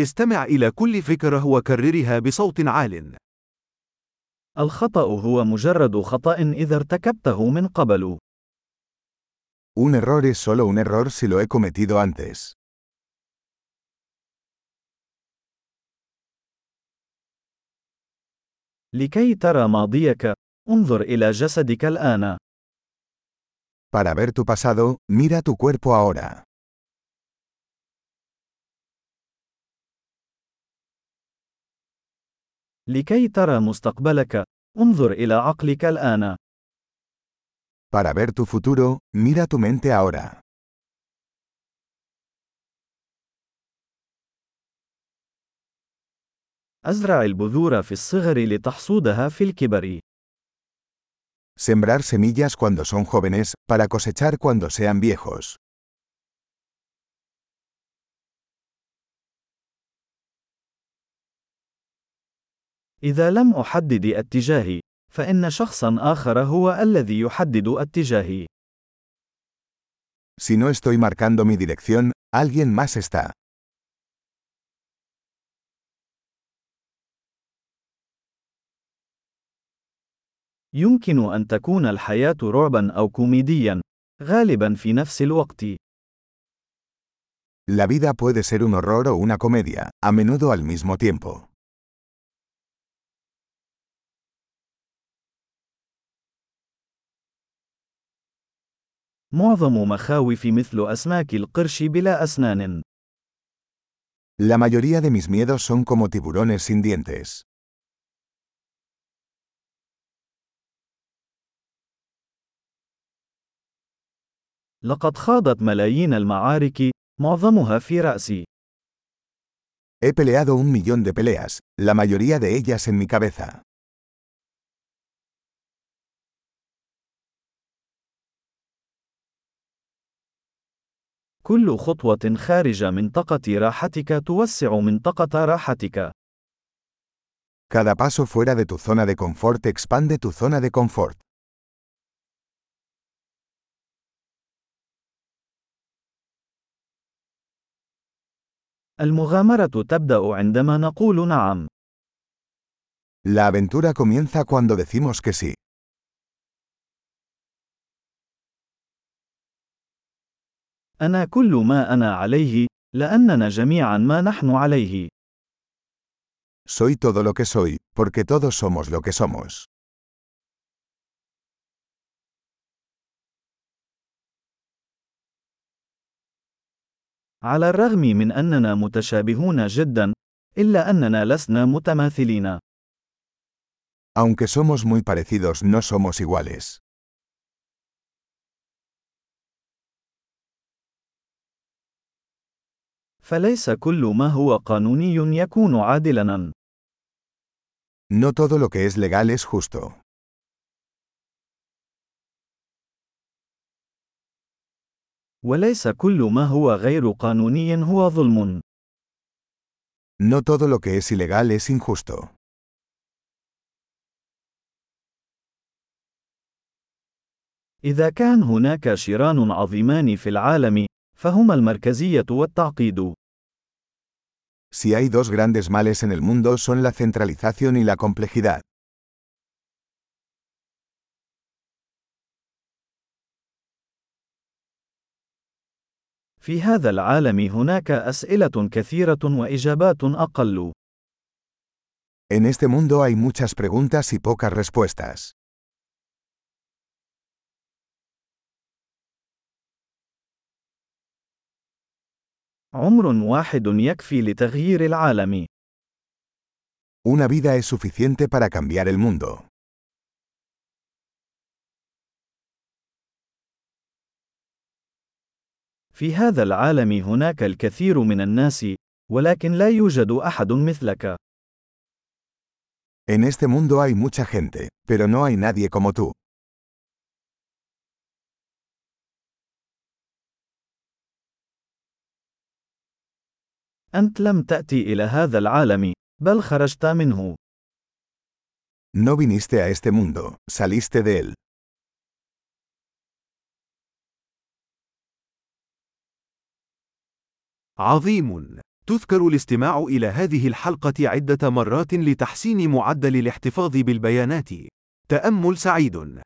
استمع إلى كل فكرة وكررها بصوت عال. الخطأ هو مجرد خطأ إذا ارتكبته من قبل. Un error es solo un error si lo he cometido antes. لكي ترى ماضيك، انظر إلى جسدك الآن. Para ver tu pasado, mira tu cuerpo ahora. لكي ترى مستقبلك، انظر إلى عقلك الآن. Para ver tu futuro, mira tu mente ahora. أزرع البذور في الصغر لتحصودها في الكبر. Sembrar semillas cuando son jóvenes, para cosechar cuando sean viejos. إذا لم أحدد اتجاهي، فإن شخصا آخر هو الذي يحدد اتجاهي. Si no estoy marcando mi dirección, alguien más está. يمكن أن تكون الحياة رعبا أو كوميديا، غالبا في نفس الوقت. La vida puede ser un horror o una comedia, a menudo al mismo tiempo. معظم مخاوف مثل أسماك القرش بلا أسنان. La mayoría de mis miedos son como tiburones sin dientes. لقد خاضت ملايين المعارك، معظمها في رأسي. He peleado un millón de peleas, la mayoría de ellas en mi cabeza. كل خطوة خارج منطقة راحتك توسع منطقة راحتك. Cada paso fuera de tu zona de confort expande tu zona de confort. المغامرة تبدأ عندما نقول نعم. La aventura comienza cuando decimos que sí. أنا كل ما أنا عليه، لأننا جميعا ما نحن عليه. Soy todo lo que soy, porque todos somos lo que somos. على الرغم من أننا متشابهون جدا، إلا أننا لسنا متماثلين. Aunque somos muy parecidos, no somos iguales. فليس كل ما هو قانوني يكون عادلاً. No todo lo que es legal es justo. وليس كل ما هو غير قانوني هو ظلم. No todo lo que es ilegal es injusto. إذا كان هناك شيران عظيمان في العالم، فهما المركزية والتعقيد. Si hay dos grandes males en el mundo son la centralización y la complejidad. في هذا العالم هناك أسئلة كثيرة وإجابات أقل. En este mundo hay muchas preguntas y pocas respuestas. عمر واحد يكفي لتغيير العالم. Una vida es suficiente para cambiar el mundo. في هذا العالم هناك الكثير من الناس، ولكن لا يوجد أحد مثلك. En este mundo hay mucha gente, pero no hay nadie como tú. أنت لم تأتي إلى هذا العالم، بل خرجت منه. No viniste a este mundo, saliste de él. عظيم. تذكر الاستماع إلى هذه الحلقة عدة مرات لتحسين معدل الاحتفاظ بالبيانات. تأمل سعيد.